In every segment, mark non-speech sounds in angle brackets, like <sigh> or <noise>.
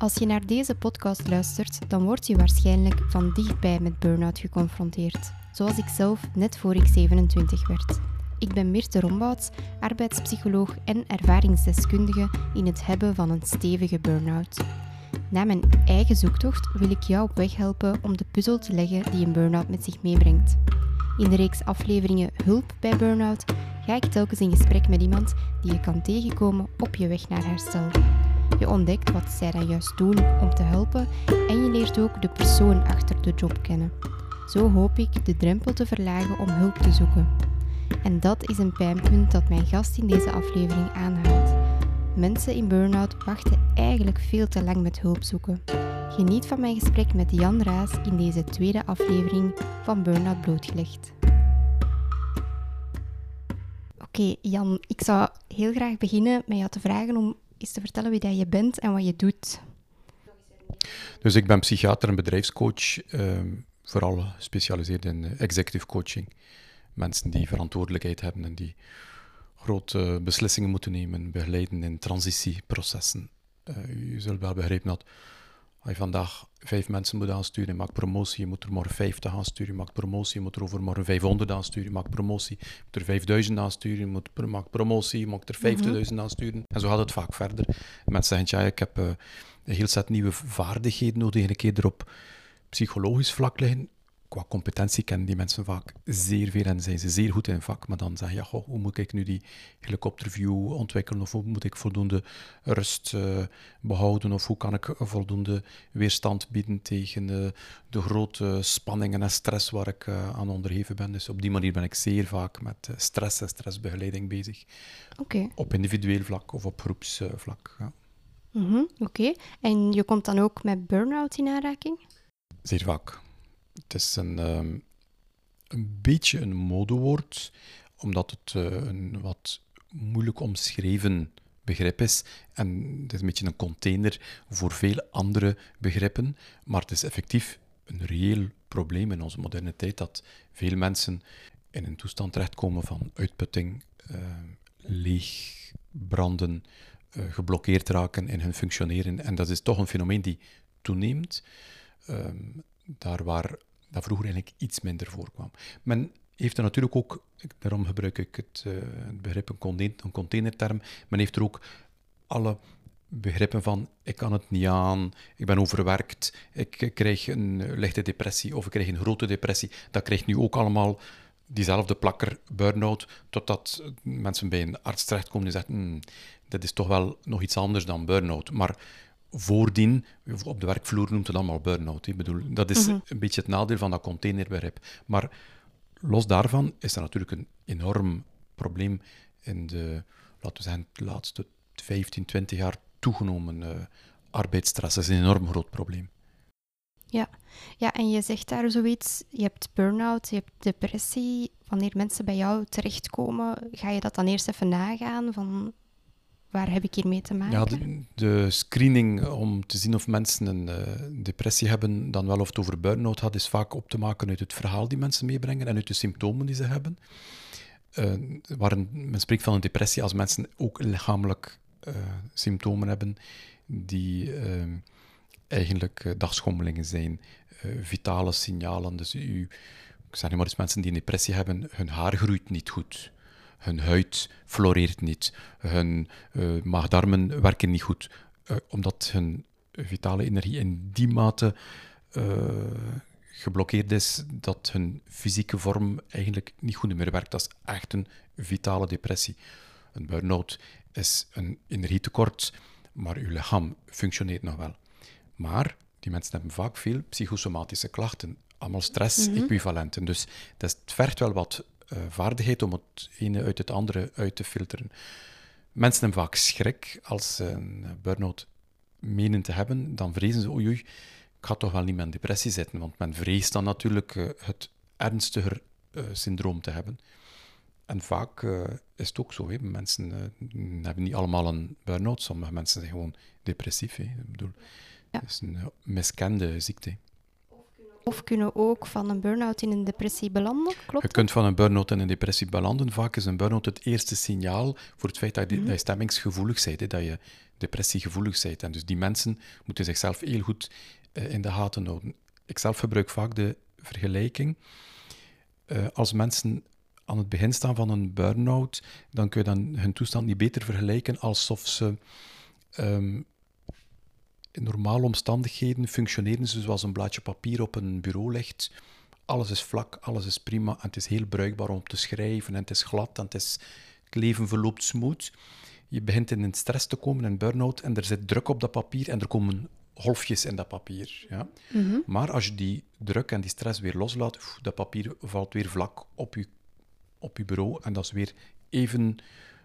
Als je naar deze podcast luistert, dan word je waarschijnlijk van dichtbij met burn-out geconfronteerd, zoals ik zelf net voor ik 27 werd. Ik ben Mirte Rombouts, arbeidspsycholoog en ervaringsdeskundige in het hebben van een stevige burn-out. Na mijn eigen zoektocht wil ik jou op weg helpen om de puzzel te leggen die een burn-out met zich meebrengt. In de reeks afleveringen Hulp bij Burn-out ga ik telkens in gesprek met iemand die je kan tegenkomen op je weg naar herstel. Je ontdekt wat zij dan juist doen om te helpen en je leert ook de persoon achter de job kennen. Zo hoop ik de drempel te verlagen om hulp te zoeken. En dat is een pijnpunt dat mijn gast in deze aflevering aanhaalt. Mensen in burn-out wachten eigenlijk veel te lang met hulp zoeken. Geniet van mijn gesprek met Jan Raas in deze tweede aflevering van Burnout Blootgelegd. Oké, Jan, ik zou heel graag beginnen met jou te vragen om eens te vertellen wie dat je bent en wat je doet. Dus ik ben psychiater en bedrijfscoach, eh, vooral gespecialiseerd in eh, executive coaching. Mensen die verantwoordelijkheid hebben en die grote beslissingen moeten nemen, begeleiden in transitieprocessen. Uh, u zult wel begrijpen dat als je vandaag vijf mensen moet aansturen, je maakt promotie, je moet er morgen vijftig aansturen, je maakt promotie, je moet er overmorgen 500 aansturen, je maakt promotie, je moet er 5000 aansturen, je moet, maakt promotie, je moet er 50.000 mm aansturen. En zo gaat het vaak verder. Mensen zeggen, ja, ik heb uh, een heel set nieuwe vaardigheden nodig, een keer erop psychologisch vlak liggen qua competentie kennen die mensen vaak zeer veel en zijn ze zeer goed in vak. Maar dan zeg je, goh, hoe moet ik nu die helikopterview ontwikkelen? Of hoe moet ik voldoende rust uh, behouden? Of hoe kan ik voldoende weerstand bieden tegen uh, de grote spanningen en stress waar ik uh, aan onderheven ben? Dus op die manier ben ik zeer vaak met stress en stressbegeleiding bezig. Okay. Op individueel vlak of op groepsvlak. Ja. Mm -hmm, Oké, okay. en je komt dan ook met burn-out in aanraking? Zeer vaak. Het is een, um, een beetje een modewoord, omdat het uh, een wat moeilijk omschreven begrip is. En het is een beetje een container voor veel andere begrippen. Maar het is effectief een reëel probleem in onze moderne tijd dat veel mensen in een toestand terechtkomen van uitputting, uh, leeg branden, uh, geblokkeerd raken in hun functioneren. En dat is toch een fenomeen die toeneemt. Um, daar waar dat vroeger eigenlijk iets minder voorkwam. Men heeft er natuurlijk ook, daarom gebruik ik het, uh, het begrip een, een containerterm, men heeft er ook alle begrippen van ik kan het niet aan, ik ben overwerkt, ik krijg een lichte depressie of ik krijg een grote depressie. Dat krijgt nu ook allemaal diezelfde plakker burn-out, totdat mensen bij een arts terechtkomen die zeggen, hmm, dat is toch wel nog iets anders dan burn-out. Maar voordien, op de werkvloer noemt het allemaal burn-out. Ik bedoel, dat is mhm. een beetje het nadeel van dat containerbegrip. Maar los daarvan is er natuurlijk een enorm probleem in de, laten we zeggen, de laatste 15, 20 jaar toegenomen uh, arbeidsstress. Dat is een enorm groot probleem. Ja. ja, en je zegt daar zoiets, je hebt burn-out, je hebt depressie. Wanneer mensen bij jou terechtkomen, ga je dat dan eerst even nagaan van waar heb ik hiermee te maken? Ja, de, de screening om te zien of mensen een uh, depressie hebben, dan wel of het over burn-out gaat, is vaak op te maken uit het verhaal die mensen meebrengen en uit de symptomen die ze hebben. Uh, waar een, men spreekt van een depressie als mensen ook lichamelijk uh, symptomen hebben die eigenlijk dagschommelingen zijn, vitale signalen. Dus u, ik zeg nu maar eens, mensen die een depressie hebben, hun haar groeit niet goed hun huid floreert niet, hun uh, maagdarmen werken niet goed, uh, omdat hun vitale energie in die mate uh, geblokkeerd is dat hun fysieke vorm eigenlijk niet goed meer werkt. Dat is echt een vitale depressie. Een burn-out is een energietekort, maar uw lichaam functioneert nog wel. Maar die mensen hebben vaak veel psychosomatische klachten, allemaal stress-equivalenten. Mhm. Dus dat vergt wel wat uh, vaardigheid om het ene uit het andere uit te filteren. Mensen hebben vaak schrik als ze een burn-out menen te hebben. Dan vrezen ze, oei, oei, ik ga toch wel niet met een depressie zitten. Want men vreest dan natuurlijk uh, het ernstiger uh, syndroom te hebben. En vaak is het ook zo. Hè. Mensen hebben niet allemaal een burn-out. Sommige mensen zijn gewoon depressief. Hè. Ik bedoel, ja. Het is een miskende ziekte Of kunnen ook van een burn-out in een depressie belanden, klopt Je kunt van een burn-out in een depressie belanden. Vaak is een burn-out het eerste signaal voor het feit dat je, mhm. dat je stemmingsgevoelig bent, dat je depressiegevoelig bent. En dus die mensen moeten zichzelf heel goed uh, in de gaten houden. Ik zelf gebruik vaak de vergelijking. Uh, als mensen aan het begin staan van een burn-out, dan kun je dan hun toestand niet beter vergelijken alsof ze um, in normale omstandigheden functioneren ze zoals een blaadje papier op een bureau ligt. Alles is vlak, alles is prima en het is heel bruikbaar om te schrijven en het is glad en het, is, het leven verloopt smooth. Je begint in een stress te komen, een burn-out, en er zit druk op dat papier en er komen golfjes in dat papier. Ja? Mhm. Maar als je die druk en die stress weer loslaat, dat papier valt weer vlak op je, op je bureau en dat is weer even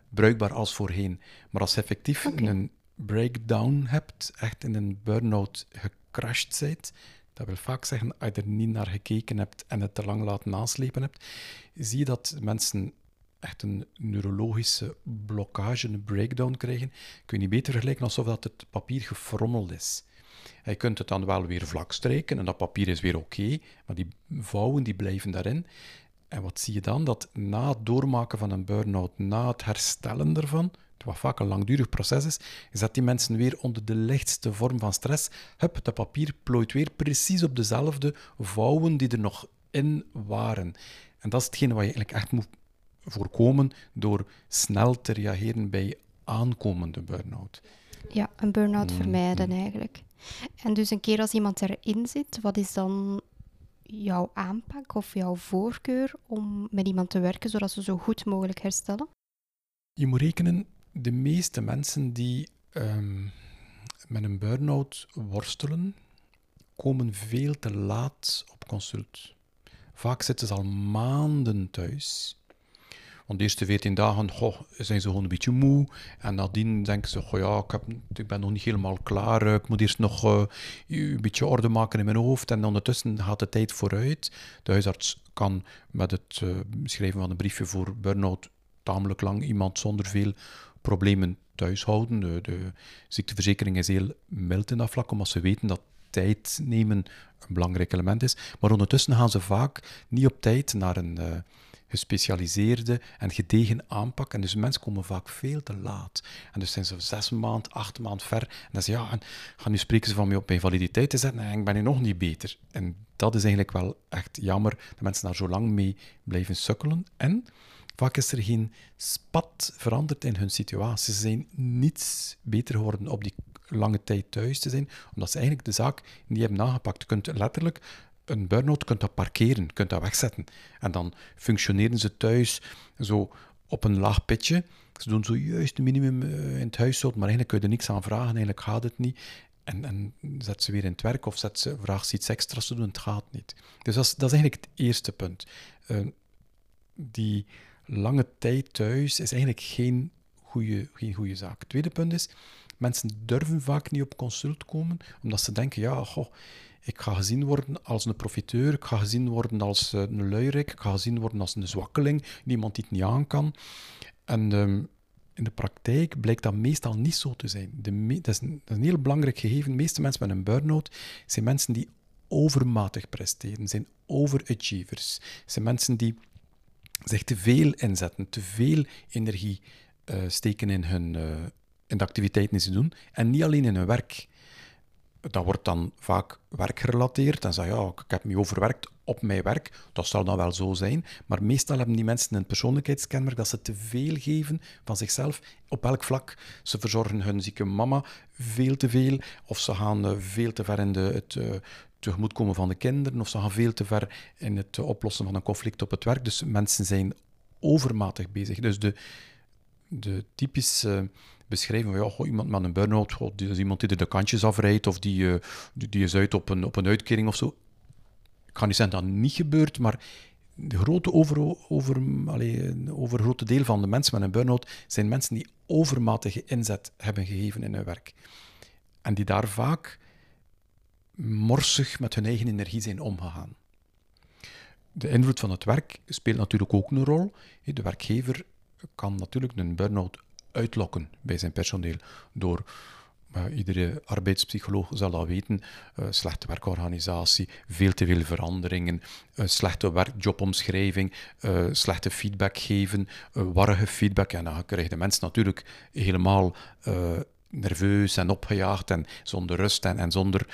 bruikbaar als voorheen. Maar als effectief een breakdown hebt, echt in een burn-out gecrashed bent, dat wil vaak zeggen, als je er niet naar gekeken hebt en het te lang laten naslepen hebt, zie je dat mensen echt een neurologische blokkage, een breakdown krijgen. Kun je niet beter vergelijken alsof dat het papier gefrommeld is. je kunt het dan wel weer vlak strijken en dat papier is weer oké, maar die vouwen die blijven daarin. En wat zie je dan? Dat na het doormaken van een burn-out, na het herstellen ervan, wat vaak een langdurig proces is, is dat die mensen weer onder de lichtste vorm van stress, hup, dat papier plooit weer precies op dezelfde vouwen die er nog in waren. En dat is hetgene wat je eigenlijk echt moet voorkomen door snel te reageren bij aankomende burn-out. Ja, een burn-out mm, vermijden mm. eigenlijk. En dus een keer als iemand erin zit, wat is dan jouw aanpak of jouw voorkeur om met iemand te werken zodat ze zo goed mogelijk herstellen? Je moet rekenen de meeste mensen die um, met een burn-out worstelen, komen veel te laat op consult. Vaak zitten ze al maanden thuis. Want de eerste 14 dagen zijn ze gewoon een beetje moe. En nadien denken ze: goh, ja, ik, heb, ik ben nog niet helemaal klaar. Ik moet eerst nog uh, een beetje orde maken in mijn hoofd. En ondertussen gaat de tijd vooruit. De huisarts kan met het uh, schrijven van een briefje voor burn-out tamelijk lang iemand zonder veel problemen thuis houden. De, de ziekteverzekering is heel mild in dat vlak, omdat ze weten dat tijd nemen een belangrijk element is. Maar ondertussen gaan ze vaak niet op tijd naar een uh, gespecialiseerde en gedegen aanpak. En dus mensen komen vaak veel te laat. En dus zijn ze zes maanden, acht maanden ver. En dan zeggen ze, ja, en nu spreken ze van mij op mijn validiteit te zetten en ik ben nu nog niet beter. En dat is eigenlijk wel echt jammer, dat mensen daar zo lang mee blijven sukkelen. En Vaak is er geen spat veranderd in hun situatie. Ze zijn niets beter geworden op die lange tijd thuis te zijn, omdat ze eigenlijk de zaak niet hebben nagepakt. Je kunt letterlijk een burn-out kunt dat parkeren, kunt dat wegzetten. En dan functioneren ze thuis zo op een laag pitje. Ze doen zojuist het minimum eh, in het huishouden, maar eigenlijk kun je er niks aan vragen, eigenlijk gaat het niet. En, en zet ze weer in het werk of zet ze, vraag ze iets extra's te doen, het gaat niet. Dus dat is, eigenlijk het eerste punt. Uh, die lange tijd thuis is eigenlijk geen goede, geen goede zaak. Het tweede punt is, mensen durven vaak niet op consult komen, omdat ze denken, ja, goh, ik ga gezien worden als een profiteur, ik ga gezien worden als eh, een luierik, ik ga gezien worden als een zwakkeling, iemand die het niet aan kan. En um, in de praktijk blijkt dat meestal niet zo te zijn. De dat, is een, dat, is een, heel belangrijk gegeven. De meeste mensen met een burn-out zijn mensen die overmatig presteren, zijn overachievers, zijn mensen die zich te veel inzetten, te veel energie uh, steken in, hun, uh, in de activiteiten die ze doen. En niet alleen in hun werk. Dat wordt dan vaak werkgerelateerd. En zeg ja, ik heb me overwerkt op mijn werk. Dat zal dan wel zo zijn. Maar meestal hebben die mensen een persoonlijkheidskenmerk dat ze te veel geven van zichzelf. Op elk vlak. Ze verzorgen hun zieke mama veel te veel. Of ze gaan uh, veel te ver in de, het, tegemoetkomen van de kinderen of ze gaan veel te ver in het oplossen van een conflict op het werk. Dus mensen zijn overmatig bezig. Dus de, de typische beschrijving van ja, iemand met een burn-out, is iemand die er de kantjes afrijdt of die, uh, die, die, is uit op een, op een uitkering of zo. Ik kan niet zeggen dat niet gebeurt, maar de grote over, over, over grote deel van de mensen met een burn-out zijn mensen die overmatige inzet hebben gegeven in hun werk. En die daar vaak morsig met hun eigen energie zijn omgegaan. De invloed van het werk speelt natuurlijk ook een rol. De werkgever kan natuurlijk een burn-out uitlokken bij zijn personeel door iedere arbeidspsycholoog zal dat weten. Uh, slechte werkorganisatie, veel te veel veranderingen, uh, slechte werkjobomschrijving, uh, slechte feedback geven, warrige feedback. En dan krijgen de mensen natuurlijk helemaal nerveus en opgejaagd en zonder rust en, en zonder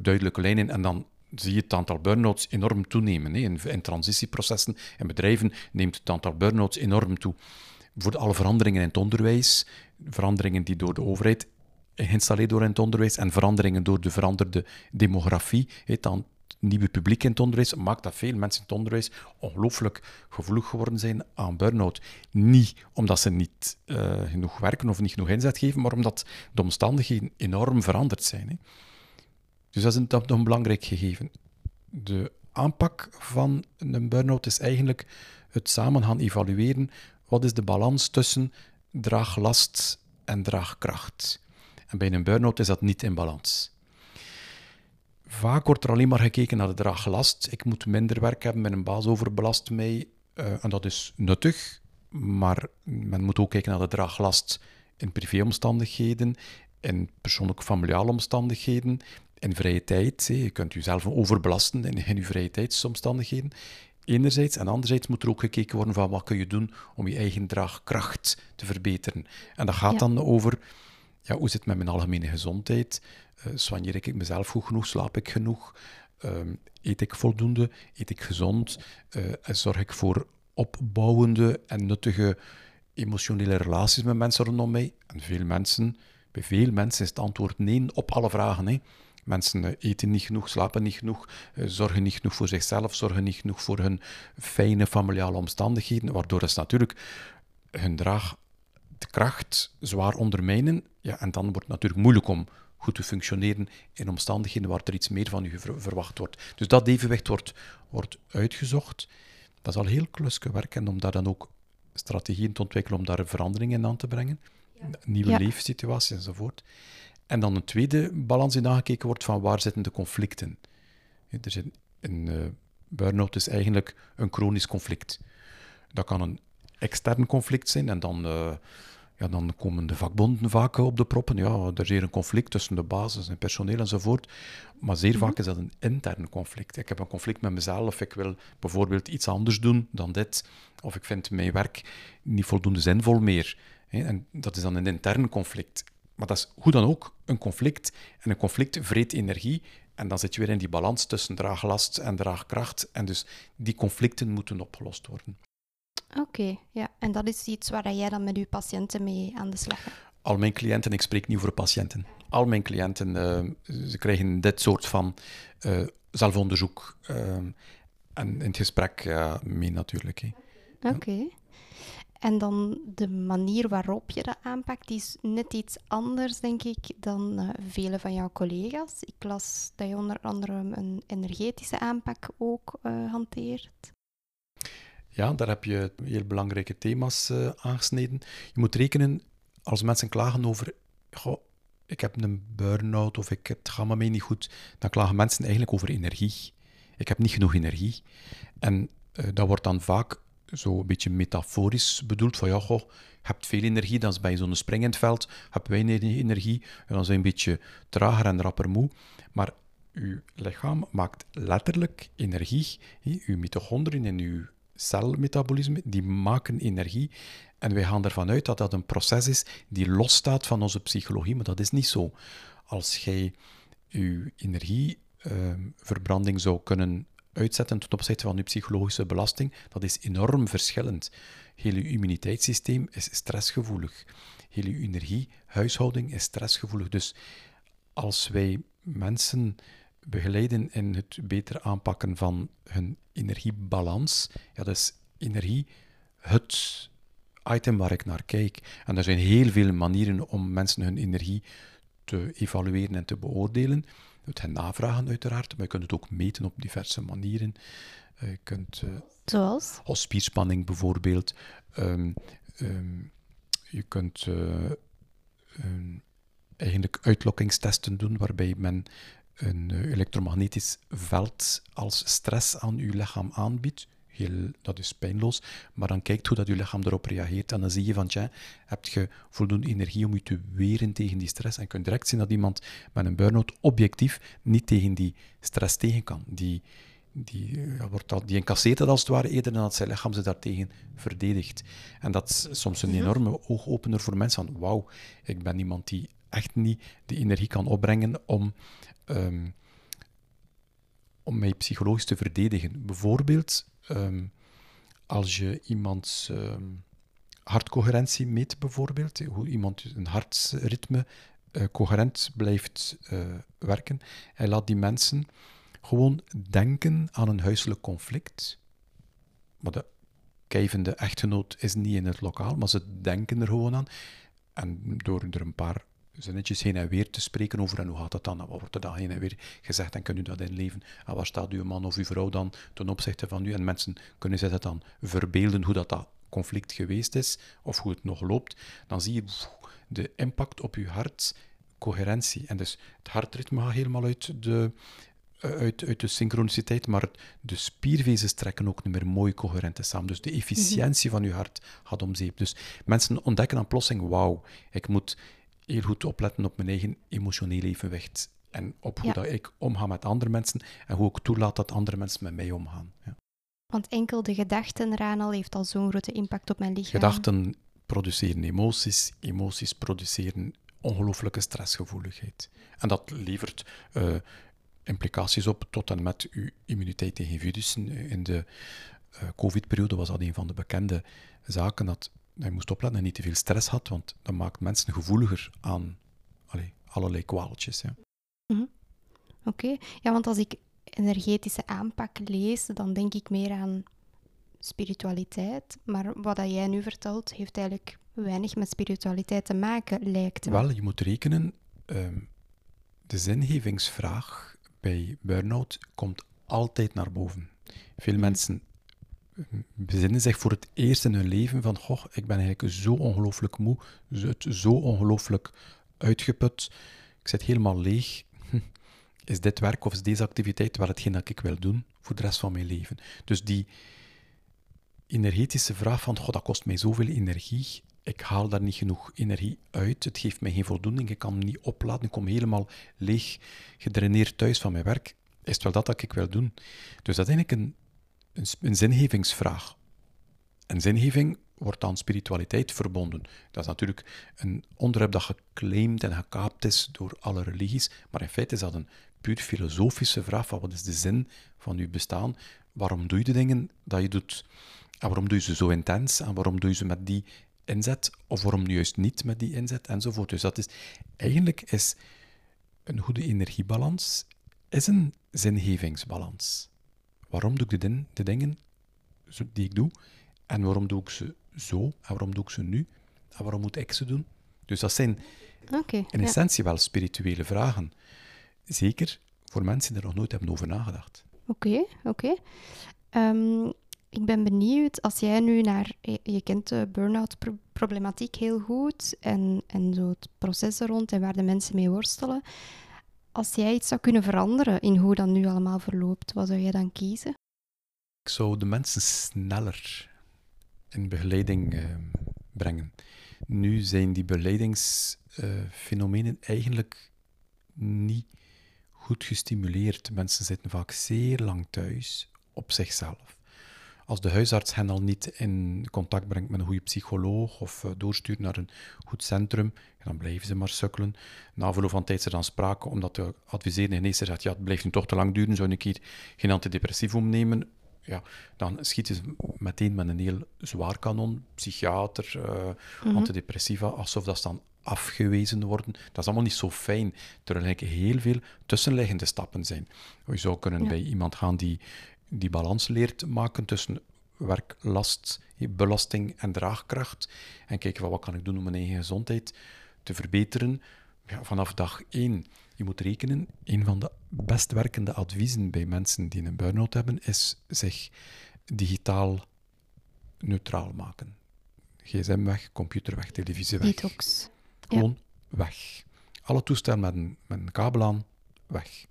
duidelijke lijnen. En dan zie je het aantal burn-outs enorm toenemen. Hè. In, in transitieprocessen en bedrijven neemt het aantal burn-outs enorm toe. Voor alle veranderingen in het onderwijs, veranderingen die door de overheid geïnstalleerd worden in het onderwijs en veranderingen door de veranderde demografie, het nieuwe publiek in het onderwijs, maakt dat veel mensen in het onderwijs ongelooflijk gevoelig geworden zijn aan burn-out. Niet omdat ze niet uh, genoeg werken of niet genoeg inzet geven, maar omdat de omstandigheden enorm veranderd zijn. Hè. Dus dat is een, een belangrijk gegeven. De aanpak van een burn-out is eigenlijk het samen gaan evalueren. Wat is de balans tussen draaglast en draagkracht? En bij een burn-out is dat niet in balans. Vaak wordt er alleen maar gekeken naar de draaglast. Ik moet minder werk hebben, mijn baas overbelast mij. Uh, en dat is nuttig, maar men moet ook kijken naar de draaglast in privéomstandigheden, in persoonlijke familiale omstandigheden, in vrije tijd. Je kunt jezelf overbelasten in, in je vrije tijdsomstandigheden. Enerzijds en anderzijds moet er ook gekeken worden van wat kun je doen om je eigen draagkracht te verbeteren. En dat gaat dan over ja, hoe zit het met mijn algemene gezondheid? Uh, soigneer ik mezelf goed genoeg? Slaap ik genoeg? Ehm, eet ik voldoende? Eet ik gezond? Uh, zorg ik voor opbouwende en nuttige emotionele relaties met mensen rondom mij? En veel mensen, bij veel mensen is het antwoord nee op alle vragen. Hè. Mensen eh, eten niet genoeg, slapen niet genoeg, zorgen niet genoeg voor zichzelf, zorgen niet genoeg voor hun fijne familiale omstandigheden, waardoor ze natuurlijk hun draag de kracht zwaar ondermijnen. Ja, en dan wordt het natuurlijk moeilijk om goed te functioneren in omstandigheden waar er iets meer van u verwacht wordt. Dus dat evenwicht wordt, wordt uitgezocht. Dat is al heel klusje werk en om daar dan ook strategieën te ontwikkelen om daar veranderingen in aan te brengen. Nieuwe ja. leefsituaties enzovoort. En dan een tweede balans in aangekeken wordt van waar zitten de conflicten. Er zit een uh, burn-out is eigenlijk een chronisch conflict. Dat kan een extern conflict zijn. En dan, uh, ja, dan komen de vakbonden vaak op de proppen. Ja, er is hier een conflict tussen de basis en personeel enzovoort. Maar zeer vaak mhm. is dat een intern conflict. Ik heb een conflict met mezelf. Ik wil bijvoorbeeld iets anders doen dan dit. Of ik vind mijn werk niet voldoende zinvol meer. En dat is dan een intern conflict. Maar dat is hoe dan ook een conflict. En een conflict vreet energie. En dan zit je weer in die balans tussen draaglast en draagkracht. En dus die conflicten moeten opgelost worden. Oké, ja. En dat is iets waar jij dan met je patiënten mee aan de slag gaat? Al mijn cliënten, ik spreek niet over patiënten. Al mijn cliënten, uh, ze krijgen dit soort van uh, zelfonderzoek uh, en in het gesprek mee natuurlijk. Oké. En dan de manier waarop je dat aanpakt, is net iets anders, denk ik, dan vele van jouw collega's. Ik las dat je onder andere een energetische aanpak ook hanteert. Ja, daar heb je heel belangrijke thema's uh, aangesneden. Je moet rekenen, als mensen klagen over, goh, ik heb een burn-out of ik, het gaat met niet goed, dan klagen mensen eigenlijk over energie. Ik heb niet genoeg energie. En uh, dat wordt dan vaak zo een beetje metaforisch bedoeld, van ja, goh, je hebt veel energie, dan is bij zo'n springend veld, heb weinig energie, en dan zijn je een beetje trager en rapper moe. Maar uw lichaam maakt letterlijk energie. Uw mitochondriën in uw celmetabolisme, die maken energie. En wij gaan ervan uit dat dat een proces is die losstaat van onze psychologie, maar dat is niet zo. Als jij je energieverbranding zou kunnen uitzetten ten opzichte van je psychologische belasting, dat is enorm verschillend. Heel je immuniteitssysteem is stressgevoelig. Heel je energiehuishouding is stressgevoelig. Dus als wij mensen begeleiden in het beter aanpakken van hun energiebalans. Ja, dat is energie het item waar ik naar kijk. En er zijn heel veel manieren om mensen hun energie te evalueren en te beoordelen. Je kunt hen navragen uiteraard, maar je kunt het ook meten op diverse manieren. Uh, je kunt, uh, Zoals? spierspanning bijvoorbeeld. Um, um, je kunt uh, um, eigenlijk uitlokkingstesten doen waarbij men een eh, elektromagnetisch veld als stress aan uw lichaam aanbiedt. heel, dat is pijnloos, maar dan kijkt hoe dat je lichaam erop reageert en dan zie je van, tja, heb je voldoende energie om je te weren tegen die stress en je kunt direct zien dat iemand met een burn-out objectief niet tegen die stress tegen kan. Die, die, ja, wordt al, die incasseert als het ware eerder dan dat zijn lichaam ze daartegen verdedigt. En dat is soms een enorme oogopener voor mensen van, wauw, ik ben iemand die echt niet de energie kan opbrengen om... Um, om mij psychologisch te verdedigen. Bijvoorbeeld, ehm, als je iemands um, hartcoherentie meet, bijvoorbeeld, hoe iemand een hartritme uh, coherent blijft uh, werken, hij laat die mensen gewoon denken aan een huiselijk conflict. Maar de kijvende echtgenoot is niet in het lokaal, maar ze denken er gewoon aan. En door er een paar zinnetjes heen en weer te spreken over en hoe gaat dat dan? wat wordt er dan heen en weer gezegd en kunt u dat inleven? En waar staat uw man of uw vrouw dan ten opzichte van u? En mensen kunnen zich dat dan verbeelden hoe dat, dat conflict geweest is of hoe het nog loopt. Dan zie je de impact op uw hart, coherentie. En dus het hartritme gaat helemaal uit de, uit, uit de synchroniciteit, maar de spiervezels trekken ook niet meer mooi coherent samen. Dus de efficiëntie van je hart gaat om zeep. Dus mensen ontdekken aan plossing, wauw, ik moet heel goed opletten op mijn eigen emotioneel evenwicht. En op hoe dat ik omga met andere mensen en hoe ik toelaat dat andere mensen met mij omgaan. Ja. Want enkel de gedachten eraan al heeft al zo'n grote impact op mijn lichaam. Gedachten produceren emoties, emoties produceren ongelooflijke stressgevoeligheid. En dat levert uh, implicaties op tot en met uw immuniteit tegen virussen. In de uh, COVID-periode was dat een van de bekende zaken dat hij moest opletten en niet te veel stress had, want dat maakt mensen gevoeliger aan allee, allerlei kwaaltjes. Ja. Mm Oké, ja, want als ik energetische aanpak lees, dan denk ik meer aan spiritualiteit. Maar wat dat jij nu vertelt, heeft eigenlijk weinig met spiritualiteit te maken, lijkt me. Wel, je moet rekenen, uh, de zingevingsvraag bij burn-out komt altijd naar boven. Veel mensen bezinnen zich voor het eerst in hun leven van, goh, ik ben eigenlijk zo ongelooflijk moe, zo ongelooflijk uitgeput, ik zit helemaal leeg. <laughs> Is dit werk of is deze activiteit wel hetgeen dat ik wil doen voor de rest van mijn leven? Dus die energetische vraag van, goh, dat kost mij zoveel energie, ik haal daar niet genoeg energie uit, het geeft mij geen voldoening, ik kan me niet opladen, ik kom helemaal leeg, gedraineerd thuis van mijn werk, is het wel dat dat ik wil doen? Dus dat is eigenlijk een een, een zingevingsvraag. En zingeving wordt aan spiritualiteit verbonden. Dat is natuurlijk een onderwerp dat geclaimd en gekaapt is door alle religies, maar in feite is dat een puur filosofische vraag van wat is de zin van je bestaan? Waarom doe je de dingen dat je doet? En waarom doe je ze zo intens? En waarom doe je ze met die inzet? Of waarom nu juist niet met die inzet? Enzovoort. Dus dat is, eigenlijk is een goede energiebalans is een zingevingsbalans. Waarom doe ik de, de dingen die ik doe? En waarom doe ik ze zo? En waarom doe ik ze nu? En waarom moet ik ze doen? Dus dat zijn in essentie wel spirituele vragen. Zeker voor mensen die er nog nooit hebben over nagedacht. Oké, oké. Ehm, ik ben benieuwd, als jij nu naar... Je, kent de burn-out problematiek heel goed en, en zo het proces er rond en waar de mensen mee worstelen. Als jij iets zou kunnen veranderen in hoe dat nu allemaal verloopt, wat zou jij dan kiezen? Ik zou de mensen sneller in begeleiding uh, brengen. Nu zijn die begeleidingsfenomenen uh, eigenlijk niet goed gestimuleerd. Mensen zitten vaak zeer lang thuis op zichzelf als de huisarts hen al niet in contact brengt met een goede psycholoog of uh, doorstuurt naar een goed centrum, dan blijven ze maar sukkelen. Na verloop van tijd is er dan sprake, omdat de adviserende geneesheer zegt, ja, het blijft nu toch te lang duren, zou ik hier geen antidepressief omnemen? Ja, dan schieten ze meteen met een heel zwaar kanon, psychiater, uh, antidepressiva, alsof dat dan afgewezen worden. Dat is allemaal niet zo fijn, terwijl er heel veel tussenliggende stappen zijn. Je zou kunnen bij iemand gaan die die balans leert maken tussen werklast, belasting en draagkracht. En kijken van wat kan ik doen om mijn eigen gezondheid te verbeteren. Ja, vanaf dag één. Je moet rekenen, een van de best werkende adviezen bij mensen die een burn-out hebben, is zich digitaal neutraal maken. GSM weg, computer weg, televisie weg. Detox. Gewoon weg. Alle toestellen met een, met een kabel aan, weg.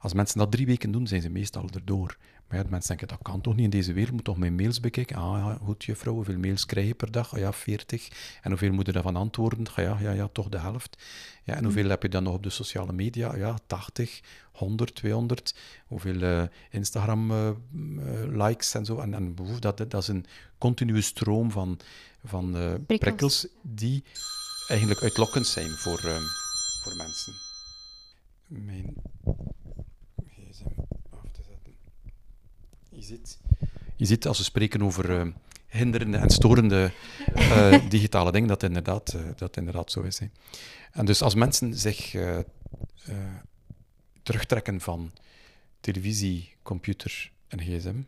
Als mensen dat drie weken doen, zijn ze meestal erdoor. Maar ja, mensen denken, dat kan toch niet in deze wereld, moet toch mijn mails bekijken. Ah ja, goed juffrouw, hoeveel mails krijg je per dag? Ah ja, 40. En hoeveel moet je daarvan antwoorden? Ah, ja, ja, ja, toch de helft. Ja, en hoeveel heb je dan nog op de sociale media? Ah, ja, 80, 100, 200. Hoeveel uh, Instagram-likes uh, en zo. En, en dat, dat is een continue stroom van, van uh, prikkels. prikkels. die eigenlijk uitlokkend zijn voor, voor mensen. Mijn Je ziet, je ziet als we spreken over uh, hinderende en storende uh, <laughs> digitale dingen, dat inderdaad, uh, dat inderdaad zo is. Hè. En dus als mensen zich terugtrekken van televisie, computer en gsm,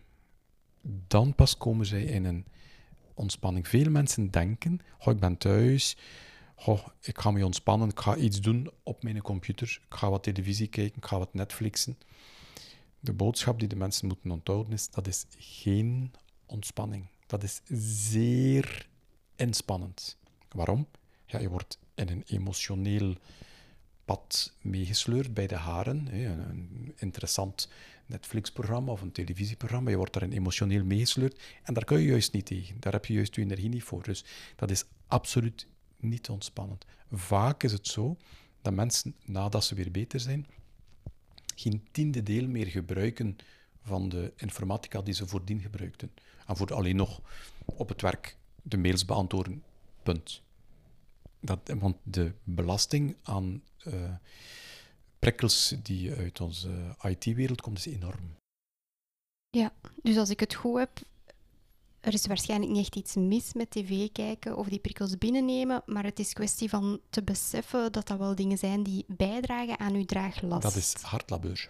dan pas komen zij in een ontspanning. Veel mensen denken, oh, ik ben thuis, oh, ik ga me ontspannen, ik ga iets doen op mijn computer, ik ga wat televisie kijken, ik ga wat Netflixen de boodschap die de mensen moeten onthouden is, dat is geen ontspanning. Dat is zeer inspannend. Waarom? Ja, je wordt in een emotioneel pad meegesleurd bij de haren. Een interessant Netflix-programma of een televisieprogramma. Je wordt daarin emotioneel meegesleurd en daar kun je juist niet tegen. Daar heb je juist je energie niet voor. Dus dat is absoluut niet ontspannend. Vaak is het zo dat mensen, nadat ze weer beter zijn, geen tiende deel meer gebruiken van de informatica die ze voordien gebruikten. En voor alleen nog op het werk de mails beantwoorden. Punt. Dat, want de belasting aan uh, prikkels die uit onze IT-wereld komt, is enorm. Ja, dus als ik het goed heb, er is waarschijnlijk niet echt iets mis met tv kijken of die prikkels binnennemen, maar het is kwestie van te beseffen dat dat wel dingen zijn die bijdragen aan uw draaglast. Dat is hardlabeur.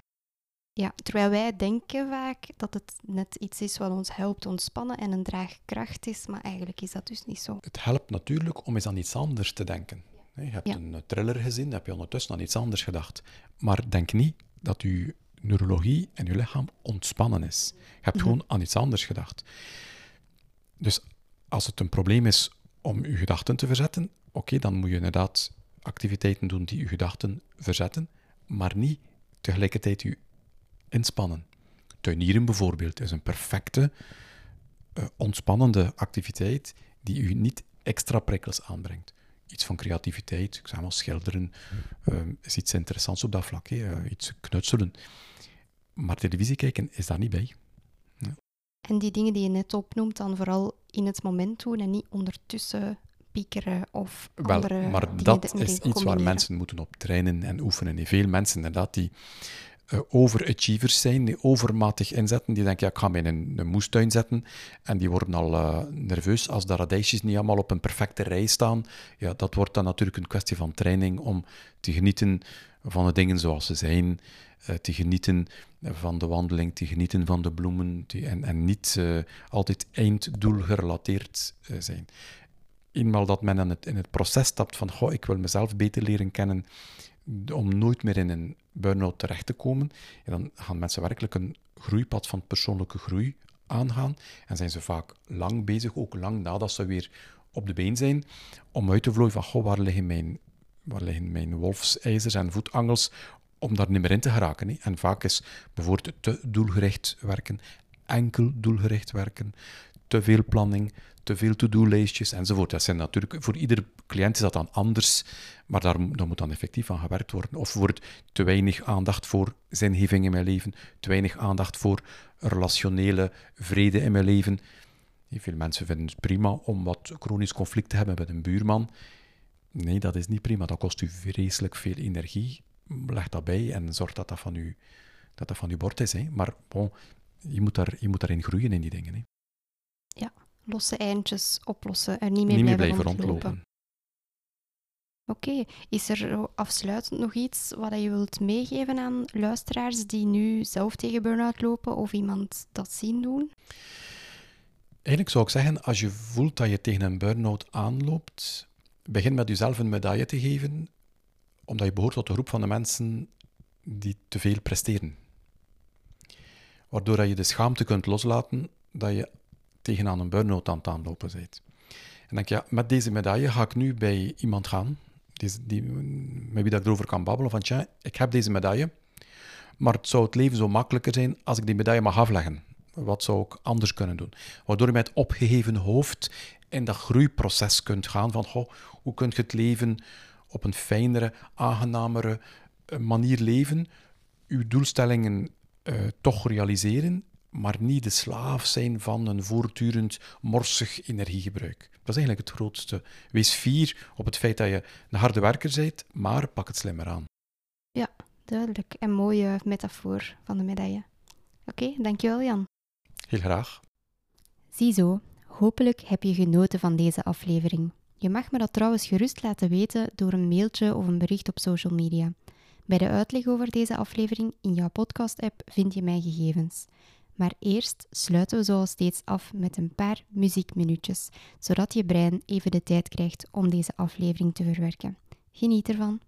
Ja, terwijl wij denken vaak dat het net iets is wat ons helpt ontspannen en een draagkracht is, maar eigenlijk is dat dus niet zo. Het helpt natuurlijk om eens aan iets anders te denken. Je hebt een thriller gezien, heb je ondertussen aan iets anders gedacht. Maar denk niet dat uw neurologie en uw lichaam ontspannen is. Je hebt mhm. gewoon aan iets anders gedacht. Dus als het een probleem is om je gedachten te verzetten, oké, dan moet je inderdaad activiteiten doen die je gedachten verzetten, maar niet tegelijkertijd je inspannen. Tuinieren bijvoorbeeld is een perfecte, uh, ontspannende activiteit die u niet extra prikkels aanbrengt. Iets van creativiteit, ik zeg maar schilderen, uh, is iets interessants op dat vlak, uh, iets knutselen. Maar televisie kijken is daar niet bij. En die dingen die je net opnoemt, dan vooral in het moment doen en niet ondertussen piekeren of Wel, andere Maar dat is iets waar mensen moeten op trainen en oefenen. En veel mensen inderdaad die uh, overachievers zijn, die overmatig inzetten, die denken, ja, ik ga me in een, een moestuin zetten en die worden al uh, nerveus als de radijsjes niet allemaal op een perfecte rij staan. Ja, dat wordt dan natuurlijk een kwestie van training om te genieten van de dingen zoals ze zijn, uh, te genieten van de wandeling, te genieten van de bloemen en, en niet uh, altijd einddoel gerelateerd uh, zijn. Eenmaal dat men in het, in het proces stapt van goh, ik wil mezelf beter leren kennen om nooit meer in een burn-out terecht te komen, dan gaan mensen werkelijk een groeipad van persoonlijke groei aangaan en zijn ze vaak lang bezig, ook lang nadat ze weer op de been zijn, om uit te vlooien van goh, waar liggen mijn waar liggen mijn wolfsijzers en voetangels om daar niet meer in te geraken. Hè. En vaak is bijvoorbeeld te doelgericht werken, enkel doelgericht werken, te veel planning, te veel to-do-lijstjes enzovoort. Dat zijn natuurlijk, voor ieder cliënt is dat dan anders, maar daar, daar moet dan effectief aan gewerkt worden. Of wordt te weinig aandacht voor zingeving in mijn leven, te weinig aandacht voor relationele vrede in mijn leven. Veel mensen vinden het prima om wat chronisch conflict te hebben met een buurman. Nee, dat is niet prima. Dat kost u vreselijk veel energie leg dat bij en zorg dat dat van je, dat dat van uw bord is. Hè. Maar bon, je, moet daar, je moet daarin groeien in die dingen. Hè. Ja, losse eindjes oplossen en niet meer, niet meer blijven, rondlopen. Oké, is er afsluitend nog iets wat je wilt meegeven aan luisteraars die nu zelf tegen burn-out lopen of iemand dat zien doen? Eigenlijk zou ik zeggen, als je voelt dat je tegen een burn-out aanloopt, begin met jezelf een medaille te geven omdat je behoort tot de groep van de mensen die te veel presteren. Waardoor je de schaamte kunt loslaten dat je tegenaan een burn-out aan het aanlopen bent. En denk je, ja, met deze medaille ga ik nu bij iemand gaan, die, die, met wie dat ik erover kan babbelen, van tja, ik heb deze medaille, maar het zou het leven zo makkelijker zijn als ik die medaille mag afleggen. Wat zou ik anders kunnen doen? Waardoor je met opgeheven hoofd in dat groeiproces kunt gaan van goh, hoe kun je het leven op een fijnere, aangenamere eh, manier leven, uw doelstellingen uh, toch realiseren, maar niet de slaaf zijn van een voortdurend morsig energiegebruik. Dat is eigenlijk het grootste. Wees fier op het feit dat je een harde werker bent, maar pak het slimmer aan. Ja, duidelijk. En mooie metafoor van de medaille. Oké, dankjewel Jan. Heel graag. Ziezo, hopelijk heb je genoten van deze aflevering. Je mag me dat trouwens gerust laten weten door een mailtje of een bericht op social media. Bij de uitleg over deze aflevering in jouw podcast-app vind je mijn gegevens. Maar eerst sluiten we zoals steeds af met een paar muziekminuutjes, zodat je brein even de tijd krijgt om deze aflevering te verwerken. Geniet ervan.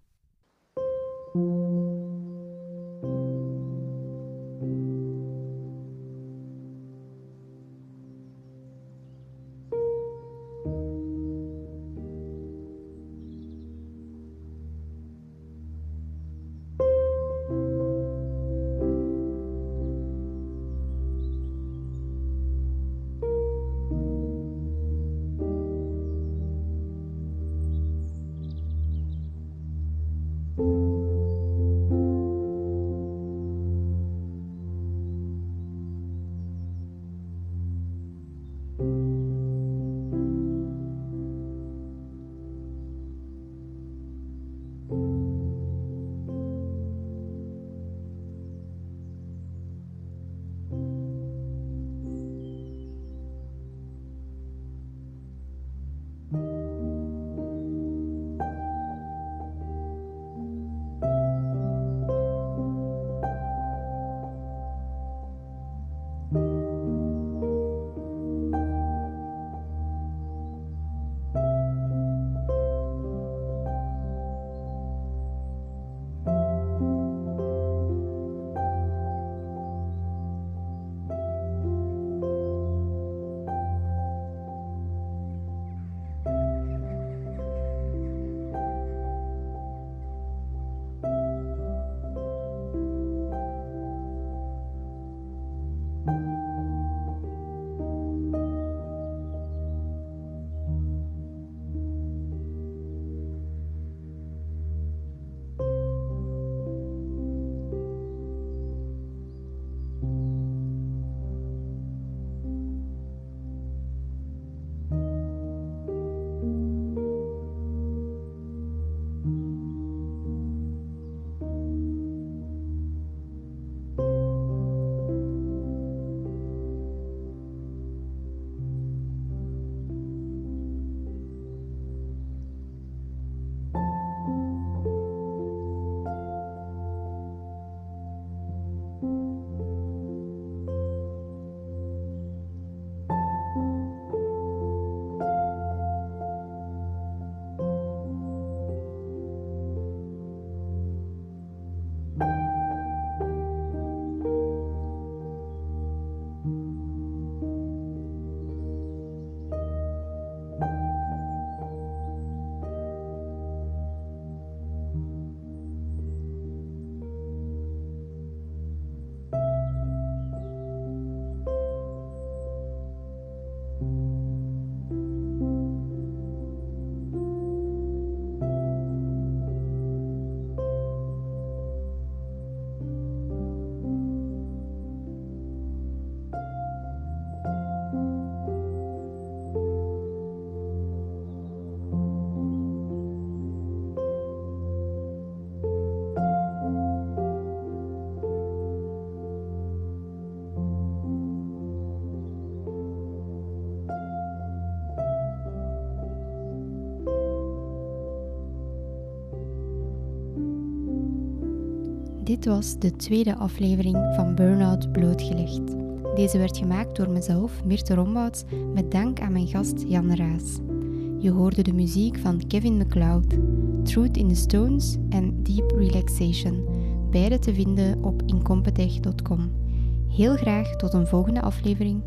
Dit was de tweede aflevering van Burnout Blootgelegd. Deze werd gemaakt door mezelf, Mirte Rombouts, met dank aan mijn gast Jan Raas. Je hoorde de muziek van Kevin MacLeod, Truth in the Stones en Deep Relaxation, beide te vinden op incompetech.com. Heel graag tot een volgende aflevering.